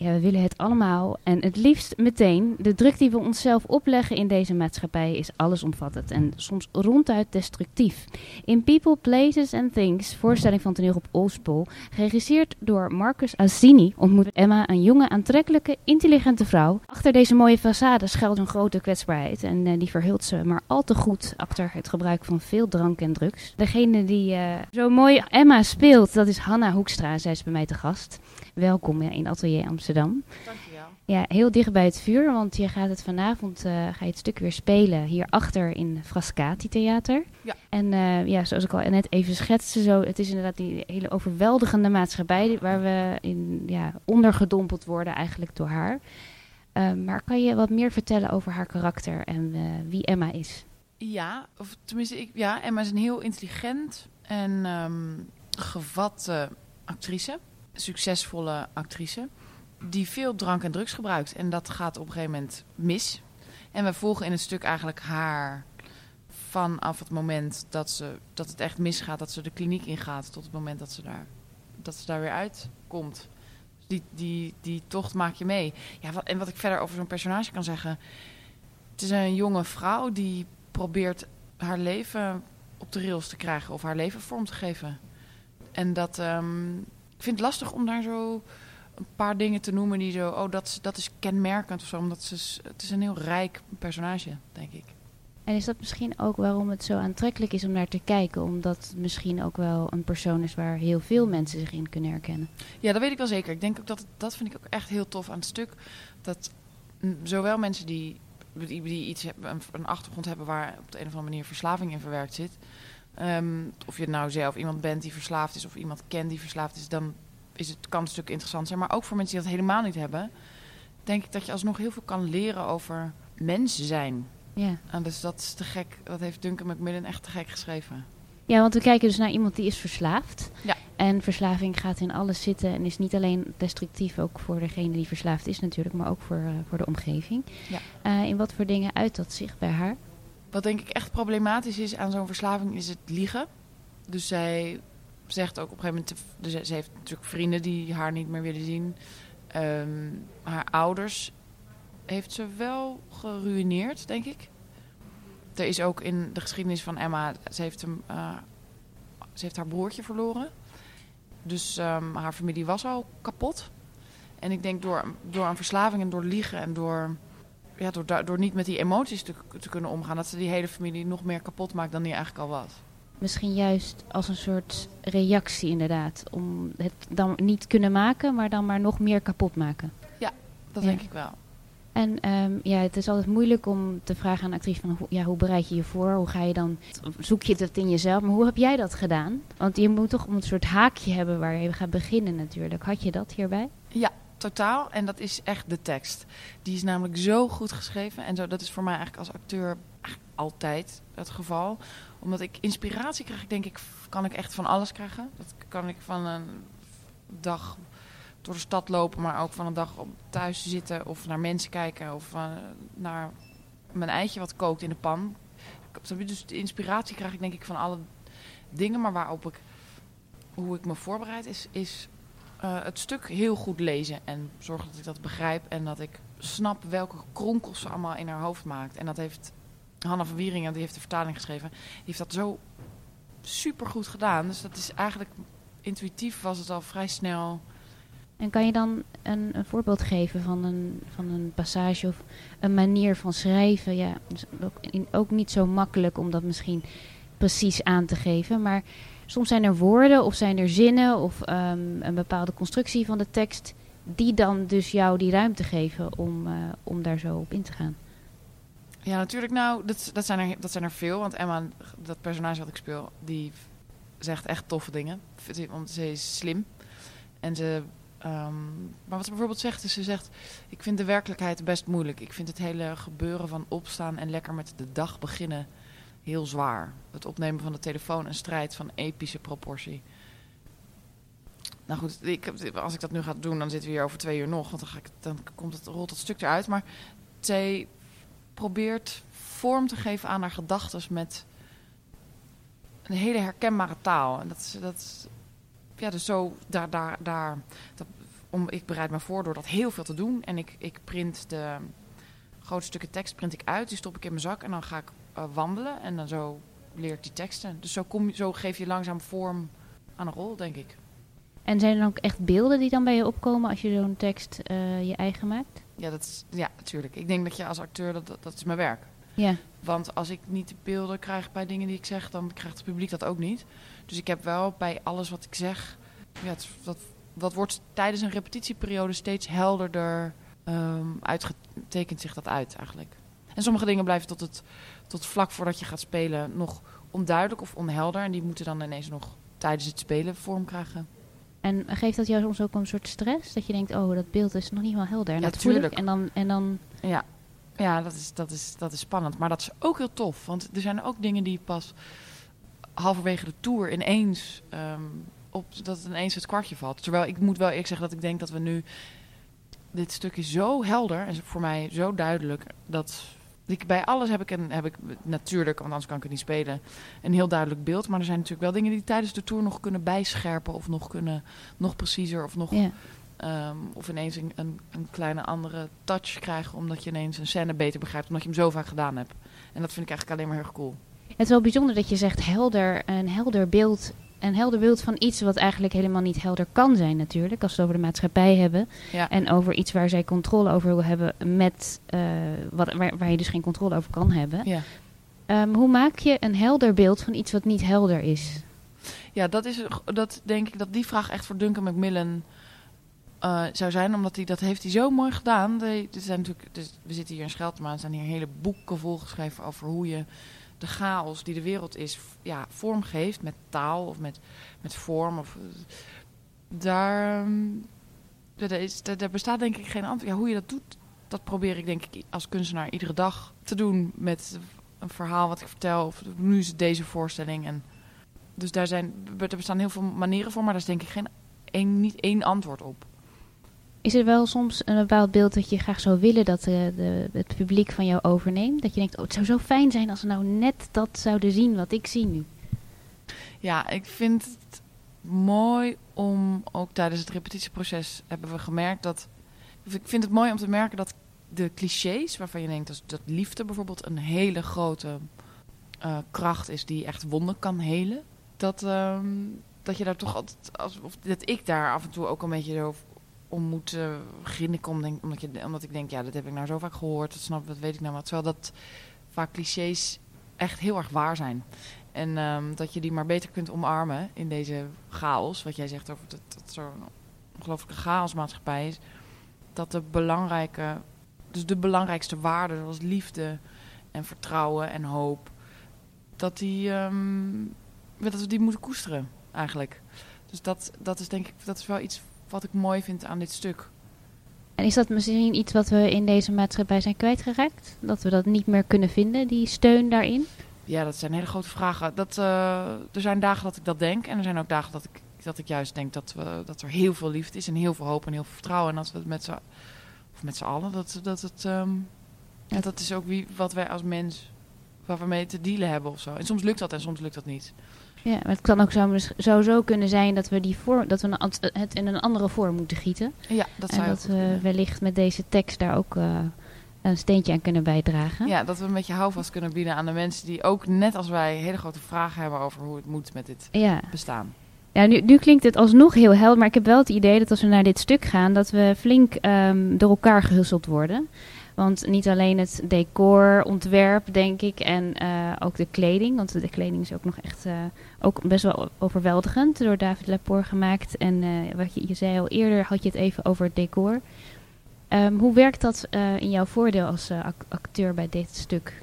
Ja, we willen het allemaal en het liefst meteen. De druk die we onszelf opleggen in deze maatschappij is allesomvattend en soms ronduit destructief. In People, Places and Things, voorstelling van toneel op Oostpol, geregisseerd door Marcus Azzini, ontmoet Emma een jonge, aantrekkelijke, intelligente vrouw. Achter deze mooie façade schuilt een grote kwetsbaarheid en uh, die verhult ze maar al te goed achter het gebruik van veel drank en drugs. Degene die uh, zo mooi Emma speelt, dat is Hanna Hoekstra. Zij is bij mij te gast. Welkom in Atelier Amsterdam. Dankjewel. Ja, heel dicht bij het vuur, want je gaat het vanavond uh, ga je het stuk weer spelen hierachter in Frascati Theater. Ja. En uh, ja, zoals ik al net even schetste, zo, het is inderdaad die hele overweldigende maatschappij waar we in, ja, ondergedompeld worden eigenlijk door haar. Uh, maar kan je wat meer vertellen over haar karakter en wie Emma is? Ja, of tenminste, ik, ja, Emma is een heel intelligent en um, gevatte actrice succesvolle actrice. Die veel drank en drugs gebruikt. En dat gaat op een gegeven moment mis. En we volgen in het stuk eigenlijk haar vanaf het moment dat, ze, dat het echt misgaat. Dat ze de kliniek ingaat. Tot het moment dat ze daar, dat ze daar weer uitkomt. Die, die, die tocht maak je mee. Ja, en wat ik verder over zo'n personage kan zeggen. Het is een jonge vrouw die probeert haar leven op de rails te krijgen. Of haar leven vorm te geven. En dat... Um, ik vind het lastig om daar zo een paar dingen te noemen die zo, oh, dat, dat is kenmerkend of zo. Omdat ze, het is een heel rijk personage, denk ik. En is dat misschien ook waarom het zo aantrekkelijk is om naar te kijken? Omdat het misschien ook wel een persoon is waar heel veel mensen zich in kunnen herkennen. Ja, dat weet ik wel zeker. Ik denk ook dat, dat vind ik ook echt heel tof aan het stuk. Dat zowel mensen die, die, die iets hebben, een, een achtergrond hebben waar op de een of andere manier verslaving in verwerkt zit Um, of je nou zelf iemand bent die verslaafd is of iemand kent die verslaafd is, dan is het, kan het stuk interessant zijn. Maar ook voor mensen die dat helemaal niet hebben, denk ik dat je alsnog heel veel kan leren over mensen zijn. Ja. En dus dat is te gek. Dat heeft Duncan Macmillan echt te gek geschreven. Ja, want we kijken dus naar iemand die is verslaafd. Ja. En verslaving gaat in alles zitten en is niet alleen destructief, ook voor degene die verslaafd is natuurlijk, maar ook voor, uh, voor de omgeving. Ja. Uh, in wat voor dingen uit dat zich bij haar? Wat denk ik echt problematisch is aan zo'n verslaving is het liegen. Dus zij zegt ook op een gegeven moment... Dus ze heeft natuurlijk vrienden die haar niet meer willen zien. Um, haar ouders heeft ze wel geruineerd, denk ik. Er is ook in de geschiedenis van Emma... Ze heeft, hem, uh, ze heeft haar broertje verloren. Dus um, haar familie was al kapot. En ik denk door, door een verslaving en door liegen en door ja, door, door niet met die emoties te, te kunnen omgaan, dat ze die hele familie nog meer kapot maakt dan die eigenlijk al was. Misschien juist als een soort reactie inderdaad. Om het dan niet kunnen maken, maar dan maar nog meer kapot maken. Ja, dat ja. denk ik wel. En um, ja, het is altijd moeilijk om te vragen aan een actrice van ja, hoe bereid je je voor? Hoe ga je dan, zoek je dat in jezelf? Maar hoe heb jij dat gedaan? Want je moet toch een soort haakje hebben waar je gaat beginnen natuurlijk. Had je dat hierbij? Ja, totaal. En dat is echt de tekst. Die is namelijk zo goed geschreven. En zo, dat is voor mij eigenlijk als acteur altijd het geval. Omdat ik inspiratie krijg, denk ik, kan ik echt van alles krijgen. Dat kan ik van een dag door de stad lopen, maar ook van een dag op thuis zitten of naar mensen kijken of uh, naar mijn eitje wat kookt in de pan. Dus de inspiratie krijg ik denk ik van alle dingen, maar waarop ik, hoe ik me voorbereid is, is uh, het stuk heel goed lezen en zorgen dat ik dat begrijp en dat ik snap welke kronkels ze allemaal in haar hoofd maakt. En dat heeft Hanna van Wieringen, die heeft de vertaling geschreven, die heeft dat zo super goed gedaan. Dus dat is eigenlijk intuïtief was het al vrij snel. En kan je dan een, een voorbeeld geven van een, van een passage of een manier van schrijven? Ja, ook, in, ook niet zo makkelijk om dat misschien precies aan te geven, maar soms zijn er woorden of zijn er zinnen of um, een bepaalde constructie van de tekst die dan dus jou die ruimte geven om, uh, om daar zo op in te gaan. Ja, natuurlijk. Nou, dat, dat, zijn er, dat zijn er veel. Want Emma, dat personage wat ik speel, die zegt echt toffe dingen. Want ze is slim. En ze... Um, maar wat ze bijvoorbeeld zegt, is ze zegt... Ik vind de werkelijkheid best moeilijk. Ik vind het hele gebeuren van opstaan en lekker met de dag beginnen heel zwaar. Het opnemen van de telefoon een strijd van epische proportie. Nou goed, ik, als ik dat nu ga doen, dan zitten we hier over twee uur nog. Want dan, ga ik, dan komt het, rolt het stuk eruit. Maar zij probeert vorm te geven aan haar gedachten met een hele herkenbare taal. En dat is, dat ja, dus zo, daar, daar, daar, om, ik bereid me voor door dat heel veel te doen. En ik, ik print de grote stukken tekst print ik uit, die stop ik in mijn zak en dan ga ik uh, wandelen. En dan zo leer ik die teksten. Dus zo, kom, zo geef je langzaam vorm aan een rol, denk ik. En zijn er dan ook echt beelden die dan bij je opkomen als je zo'n tekst uh, je eigen maakt? Ja, dat is, ja, natuurlijk. Ik denk dat je als acteur, dat, dat, dat is mijn werk. Ja. Want als ik niet de beelden krijg bij dingen die ik zeg, dan krijgt het publiek dat ook niet. Dus ik heb wel bij alles wat ik zeg, ja, het, dat, dat wordt tijdens een repetitieperiode steeds helderder um, uitgetekend zich dat uit eigenlijk. En sommige dingen blijven tot, het, tot vlak voordat je gaat spelen nog onduidelijk of onhelder. En die moeten dan ineens nog tijdens het spelen vorm krijgen. En geeft dat jou soms ook een soort stress? Dat je denkt, oh, dat beeld is nog niet wel helder. En ja, natuurlijk. En dan, en dan... Ja, ja dat, is, dat, is, dat is spannend. Maar dat is ook heel tof. Want er zijn ook dingen die pas halverwege de tour ineens... Um, op, dat het ineens het kwartje valt. Terwijl ik moet wel eerlijk zeggen dat ik denk dat we nu... Dit stuk is zo helder en voor mij zo duidelijk... dat ik, bij alles heb ik, een, heb ik natuurlijk, want anders kan ik het niet spelen, een heel duidelijk beeld. Maar er zijn natuurlijk wel dingen die tijdens de tour nog kunnen bijscherpen of nog kunnen, nog preciezer of nog... Ja. Um, of ineens een, een, een, kleine andere touch krijgen, omdat je ineens een scène beter begrijpt, omdat je hem zo vaak gedaan hebt. En dat vind ik eigenlijk alleen maar heel erg cool. Het is wel bijzonder dat je zegt helder, een helder beeld een helder beeld van iets wat eigenlijk helemaal niet helder kan zijn natuurlijk. Als we het over de maatschappij hebben. Ja. En over iets waar zij controle over wil hebben met uh, wat, waar, waar, je dus geen controle over kan hebben. Ja. Um, hoe maak je een helder beeld van iets wat niet helder is? Ja, dat is dat denk ik dat die vraag echt voor Duncan Macmillan uh, zou zijn, omdat hij dat heeft hij zo mooi gedaan. De, zijn natuurlijk, dus we zitten hier in Scheltema, er zijn hier hele boeken volgeschreven over hoe je de chaos die de wereld is, ja, vorm met taal of met, met vorm. Of, daar, daar, is, bestaat denk ik geen antwoord. Ja, hoe je dat doet, dat probeer ik denk ik als kunstenaar iedere dag te doen met een verhaal wat ik vertel. Of nu is het deze voorstelling. En, dus daar zijn, er bestaan heel veel manieren voor, maar daar is denk ik geen niet één antwoord op. Is er wel soms een bepaald beeld dat je graag zou willen dat de, de, het publiek van jou overneemt? Dat je denkt, oh, het zou zo fijn zijn als ze nou net dat zouden zien wat ik zie nu. Ja, ik vind het mooi om, ook tijdens het repetitieproces hebben we gemerkt dat... Ik vind het mooi om te merken dat de clichés waarvan je denkt dat, dat liefde bijvoorbeeld een hele grote uh, kracht is die echt wonden kan helen. Dat, uh, dat je daar toch altijd, als, of dat ik daar af en toe ook een beetje om moet uh, grinniken. denk, omdat, je, omdat ik denk, ja, dat heb ik nou zo vaak gehoord. Dat snap dat weet ik nou wat. Terwijl dat vaak clichés echt heel erg waar zijn. En um, dat je die maar beter kunt omarmen in deze chaos. Wat jij zegt over dat, dat zo'n ongelooflijke chaosmaatschappij is. Dat de belangrijke, dus de belangrijkste waarden zoals liefde en vertrouwen en hoop. Dat, die, um, dat we die moeten koesteren eigenlijk. Dus dat, dat is denk ik, dat is wel iets wat ik mooi vind aan dit stuk. En is dat misschien iets wat we in deze maatschappij zijn kwijtgeraakt? Dat we dat niet meer kunnen vinden, die steun daarin? Ja, dat zijn hele grote vragen. Dat, uh, er zijn dagen dat ik dat denk. En er zijn ook dagen dat ik, dat ik juist denk dat, we, dat er heel veel liefde is. En heel veel hoop en heel veel vertrouwen. En dat we het met z'n, of met z'n allen, dat, dat het... Um, ja, dat is ook wie, wat wij als mens, waar we mee te dealen hebben of zo. En soms lukt dat en soms lukt dat niet. Ja, maar het kan ook zo, zou zo kunnen zijn dat we, die vorm, dat we het in een andere vorm moeten gieten. Ja, dat zou En dat we wellicht met deze tekst daar ook uh, een steentje aan kunnen bijdragen. Ja, dat we een beetje houvast kunnen bieden aan de mensen die ook net als wij hele grote vragen hebben over hoe het moet met dit ja. bestaan. Ja, nu, nu, klinkt het alsnog heel helder, maar ik heb wel het idee dat als we naar dit stuk gaan, dat we flink um, door elkaar gehusteld worden. Want niet alleen het decor, ontwerp, denk ik, en uh, ook de kleding. Want de kleding is ook nog echt uh, ook best wel overweldigend door David Lapoor gemaakt. En uh, wat je, je zei al eerder, had je het even over het decor. Um, hoe werkt dat in jouw voordeel als acteur bij dit stuk?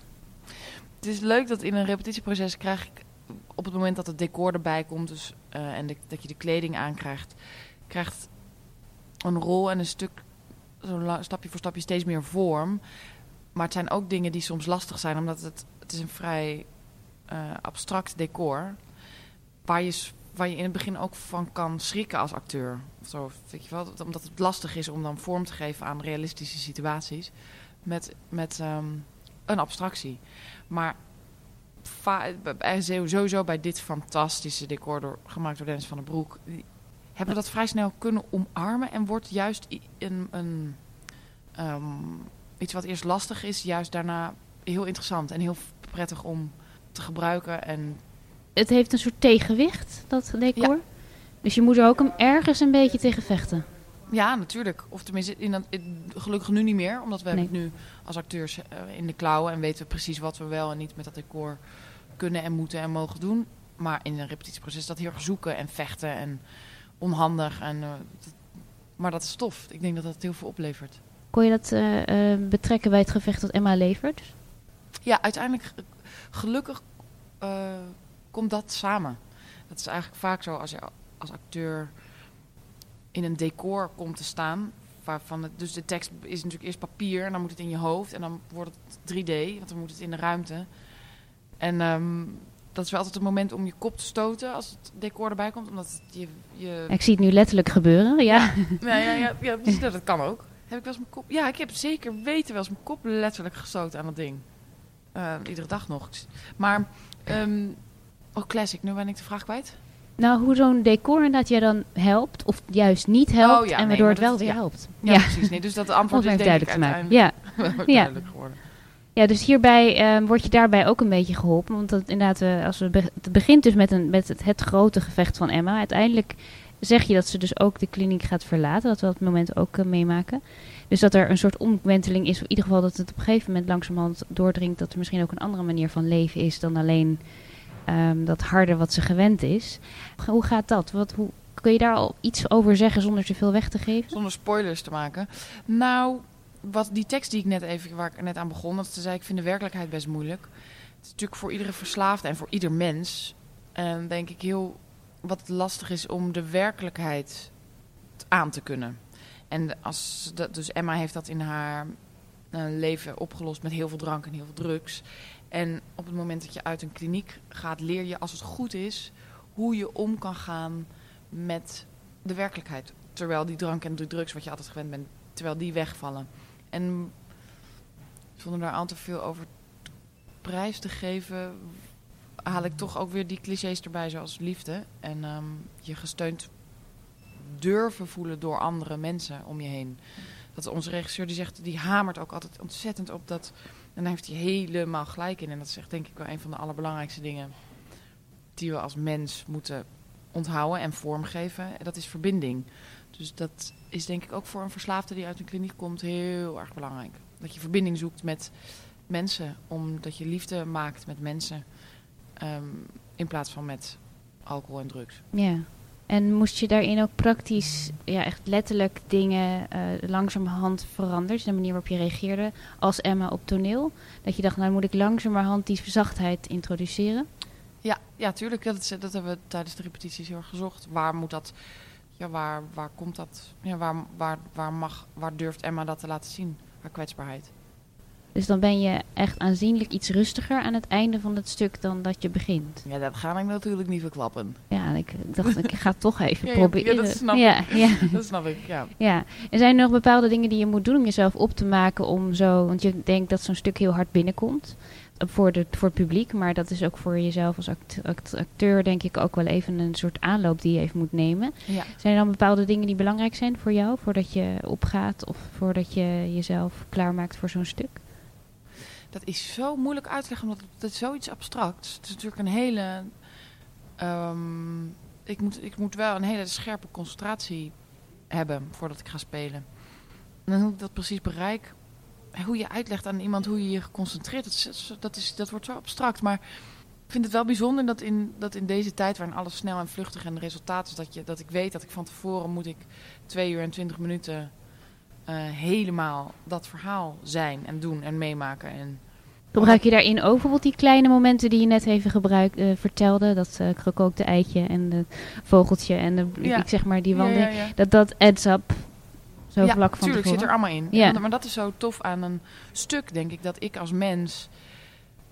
Het is leuk dat in een repetitieproces krijg ik op het moment dat het decor erbij komt dus, en dat je de kleding aankrijgt, krijgt een rol en een stuk zo stapje voor stapje steeds meer vorm. Maar het zijn ook dingen die soms lastig zijn, omdat het, het is een vrij uh, abstract decor. Waar je, waar je in het begin ook van kan schrikken als acteur. Of zo, weet je wel, omdat het lastig is om dan vorm te geven aan realistische situaties. Met, met um, een abstractie. Maar bij- sowieso bij dit fantastische decor door, gemaakt door Dennis van den Broek... hebben we dat vrij snel kunnen omarmen en wordt juist een, een, ehm, iets wat eerst lastig is, juist daarna heel interessant en heel prettig om te gebruiken. En Het heeft een soort tegenwicht, dat decor. Dus je moet er ook hem ergens een beetje tegen vechten. ja, natuurlijk. Of tenminste, in dat, in- gelukkig nu niet meer, omdat we Nee. hebben het nu als acteurs eh, in de klauwen en weten we precies wat we wel en niet met dat decor kunnen en moeten en mogen doen. Maar in een repetitieproces dat heel erg zoeken en vechten en onhandig. En, eh, maar dat is tof. Ik denk dat dat heel veel oplevert. Kon je dat eh, eh, betrekken bij het gevecht dat Emma levert? Ja, uiteindelijk, gelukkig komt dat samen. Dat is eigenlijk vaak zo als je als acteur in een decor komt te staan. Waarvan het, dus de tekst is natuurlijk eerst papier en dan moet het in je hoofd. En dan wordt het 3D, want dan moet het in de ruimte. En ehm, dat is wel altijd het moment om je kop te stoten als het decor erbij komt. Omdat het je... je Ik zie het nu letterlijk gebeuren, ja. ja, ja, ja, ja dus dat, dat kan ook. Heb ik wel eens mijn kop... Ja, ik heb zeker weten wel eens mijn kop letterlijk gestoten aan dat ding. Eh, iedere dag nog. Maar, ehm oh classic, nu ben ik de vraag kwijt. Nou, hoe zo'n decor inderdaad jij dan helpt, of juist niet helpt, Oh ja, en waardoor het wel dat- weer ja. helpt. Ja, precies. Nee, dus dat antwoord is denk ik duidelijk te maken. Ja. duidelijk geworden. Ja, dus hierbij ehm, word je daarbij ook een beetje geholpen. Want dat, inderdaad, eh, als we het begint dus met, een, met het, het grote gevecht van Emma. Uiteindelijk zeg je dat ze dus ook de kliniek gaat verlaten. Dat we dat moment ook eh, meemaken. Dus dat er een soort omwenteling is. In ieder geval dat het op een gegeven moment langzamerhand doordringt... dat er misschien ook een andere manier van leven is dan alleen ehm, dat harde wat ze gewend is. Hoe gaat dat? Wat, hoe, kun je daar al iets over zeggen zonder te veel weg te geven? Zonder spoilers te maken. Nou, wat die tekst die ik net even, waar ik net aan begon, dat ze zei, ik vind de werkelijkheid best moeilijk. Het is natuurlijk voor iedere verslaafde en voor ieder mens, eh, denk ik heel wat lastig is om de werkelijkheid aan te kunnen. En als dat, dus Emma heeft dat in haar eh, leven opgelost met heel veel drank en heel veel drugs. En op het moment dat je uit een kliniek gaat, leer je als het goed is hoe je om kan gaan met de werkelijkheid. Terwijl die drank en de drugs, wat je altijd gewend bent, terwijl die wegvallen. En zonder daar al te veel over prijs te geven, haal ik toch ook weer die clichés erbij, zoals liefde. En ehm, je gesteund durven voelen door andere mensen om je heen. Dat onze regisseur die zegt, die hamert ook altijd ontzettend op dat. En daar heeft hij helemaal gelijk in. En dat is echt denk ik wel een van de allerbelangrijkste dingen die we als mens moeten onthouden en vormgeven. En dat is verbinding. Dus dat is denk ik ook voor een verslaafde die uit een kliniek komt heel erg belangrijk. Dat je verbinding zoekt met mensen, omdat je liefde maakt met mensen. ehm, in plaats van met alcohol en drugs. Ja. En moest je daarin ook praktisch, ja, echt letterlijk dingen eh, langzamerhand veranderen? De manier waarop je reageerde als Emma op toneel? Dat je dacht, nou moet ik langzamerhand die zachtheid introduceren? Ja, ja tuurlijk. Dat, is- dat hebben we tijdens de repetities heel erg gezocht. Waar moet dat... Ja, waar, waar komt dat... Ja, waar, waar, waar, mag, waar durft Emma dat te laten zien? Haar kwetsbaarheid. Dus dan ben je echt aanzienlijk iets rustiger aan het einde van het stuk dan dat je begint. Ja, dat ga ik natuurlijk niet verklappen. Ja, ik dacht, ik ga het toch even Ja, proberen. ja, dat snap ja, ja, Dat snap ik, ja. ja. En zijn er nog bepaalde dingen die je moet doen om jezelf op te maken om zo... Want je denkt dat zo'n stuk heel hard binnenkomt voor, de, voor het publiek. Maar dat is ook voor jezelf als act- act- acteur denk ik ook wel even een soort aanloop die je even moet nemen. ja. Zijn er dan bepaalde dingen die belangrijk zijn voor jou? Voordat je opgaat of voordat je jezelf klaarmaakt voor zo'n stuk? Dat is zo moeilijk uit te leggen, omdat het, is zoiets abstracts. Het is natuurlijk een hele... ehm, ik, moet, ik moet wel een hele scherpe concentratie hebben voordat ik ga spelen. En hoe ik dat precies bereik... Hoe je uitlegt aan iemand hoe je je concentreert, dat, is, dat, is, dat wordt zo abstract. Maar ik vind het wel bijzonder dat in, dat in deze tijd waarin alles snel en vluchtig en resultaat is... Dat, je, dat ik weet dat ik van tevoren moet ik twee uur en twintig minuten eh, helemaal dat verhaal zijn en doen en meemaken. En Gebruik je daarin ook bijvoorbeeld die kleine momenten die je net even gebruik, eh, vertelde? Dat eh, gekookte eitje en het vogeltje en de, Ja. ik zeg maar die wandeling. ja, ja. Dat dat adds up. Zo ja, vlak van tuurlijk zit er allemaal in. Ja. Maar dat is zo tof aan een stuk, denk ik, dat ik als mens...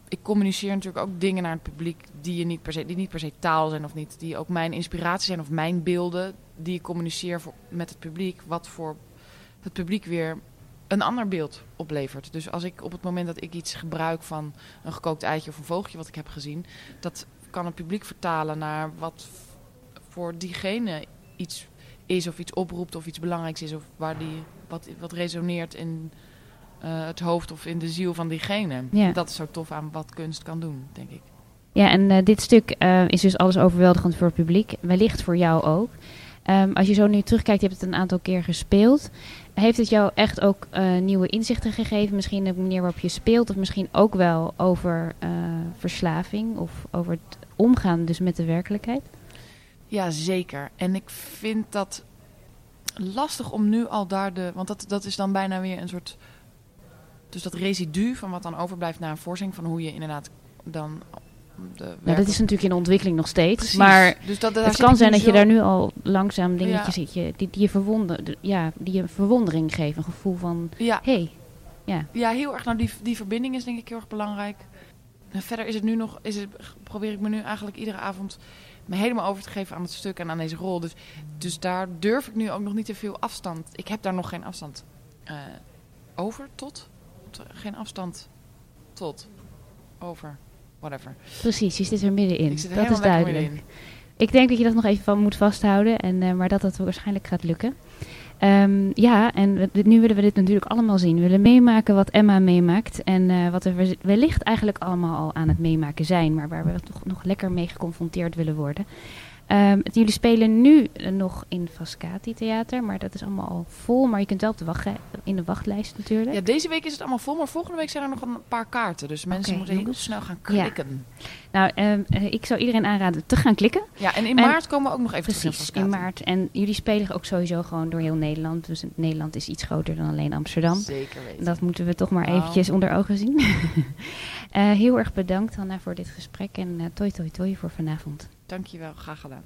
Ik communiceer natuurlijk ook dingen naar het publiek die, je niet per se, die niet per se taal zijn of niet. Die ook mijn inspiratie zijn of mijn beelden die ik communiceer voor, met het publiek. Wat voor het publiek weer een ander beeld oplevert. Dus als ik op het moment dat ik iets gebruik van een gekookt eitje of een vogeltje wat ik heb gezien, dat kan het publiek vertalen naar wat voor diegene iets is of iets oproept of iets belangrijks is of waar die wat, wat resoneert in uh, het hoofd of in de ziel van diegene. Ja. Dat is zo tof aan wat kunst kan doen, denk ik. Ja, en uh, dit stuk uh, is dus alles overweldigend voor het publiek. Wellicht voor jou ook. Um, als je zo nu terugkijkt, je hebt het een aantal keer gespeeld. Heeft het jou echt ook nieuwe inzichten gegeven? Misschien de manier waarop je speelt, of misschien ook wel over verslaving of over het omgaan dus met de werkelijkheid? Ja, zeker. En ik vind dat lastig om nu al daar de. Want dat, dat is dan bijna weer een soort. Dus dat residu van wat dan overblijft na een voorzing, van hoe je inderdaad dan nou, dat is natuurlijk in ontwikkeling nog steeds. Precies. Maar dus dat, het kan zijn dat je daar nu al langzaam dingetjes ja. ziet die, die, je verwonder, ja, die je verwondering geven. Een gevoel van, ja. hey. Ja. ja, heel erg. Nou, die, die verbinding is denk ik heel erg belangrijk. En verder is het nu nog, is het, probeer ik me nu eigenlijk iedere avond me helemaal over te geven aan het stuk en aan deze rol. Dus, dus daar durf ik nu ook nog niet te veel afstand. Ik heb daar nog geen afstand uh, over tot. Geen afstand tot. Over. Whatever. Precies, je zit er middenin. Ik zit er dat is duidelijk. Middenin. Ik denk dat je dat nog even van moet vasthouden, en, uh, maar dat dat waarschijnlijk gaat lukken. Um, ja, en nu willen we dit natuurlijk allemaal zien. We willen meemaken wat Emma meemaakt. En uh, wat we wellicht eigenlijk allemaal al aan het meemaken zijn. Maar waar we toch nog lekker mee geconfronteerd willen worden. Um, jullie spelen nu uh, nog in Frascati Theater. Maar dat is allemaal al vol. Maar je kunt wel op de wacht, in de wachtlijst natuurlijk. Ja, deze week is het allemaal vol. Maar volgende week zijn er nog een paar kaarten. Dus mensen okay, moeten heel snel gaan klikken. Ja. Nou, um, uh, ik zou iedereen aanraden te gaan klikken. Ja, en in en, maart komen we ook nog even precies, in maart. En jullie spelen ook sowieso gewoon door heel Nederland. Dus Nederland is iets groter dan alleen Amsterdam. Zeker weten. Dat moeten we toch maar wow. eventjes onder ogen zien. uh, heel erg bedankt Hanna voor dit gesprek. En uh, toi toi toi voor vanavond. Dankjewel, graag gedaan.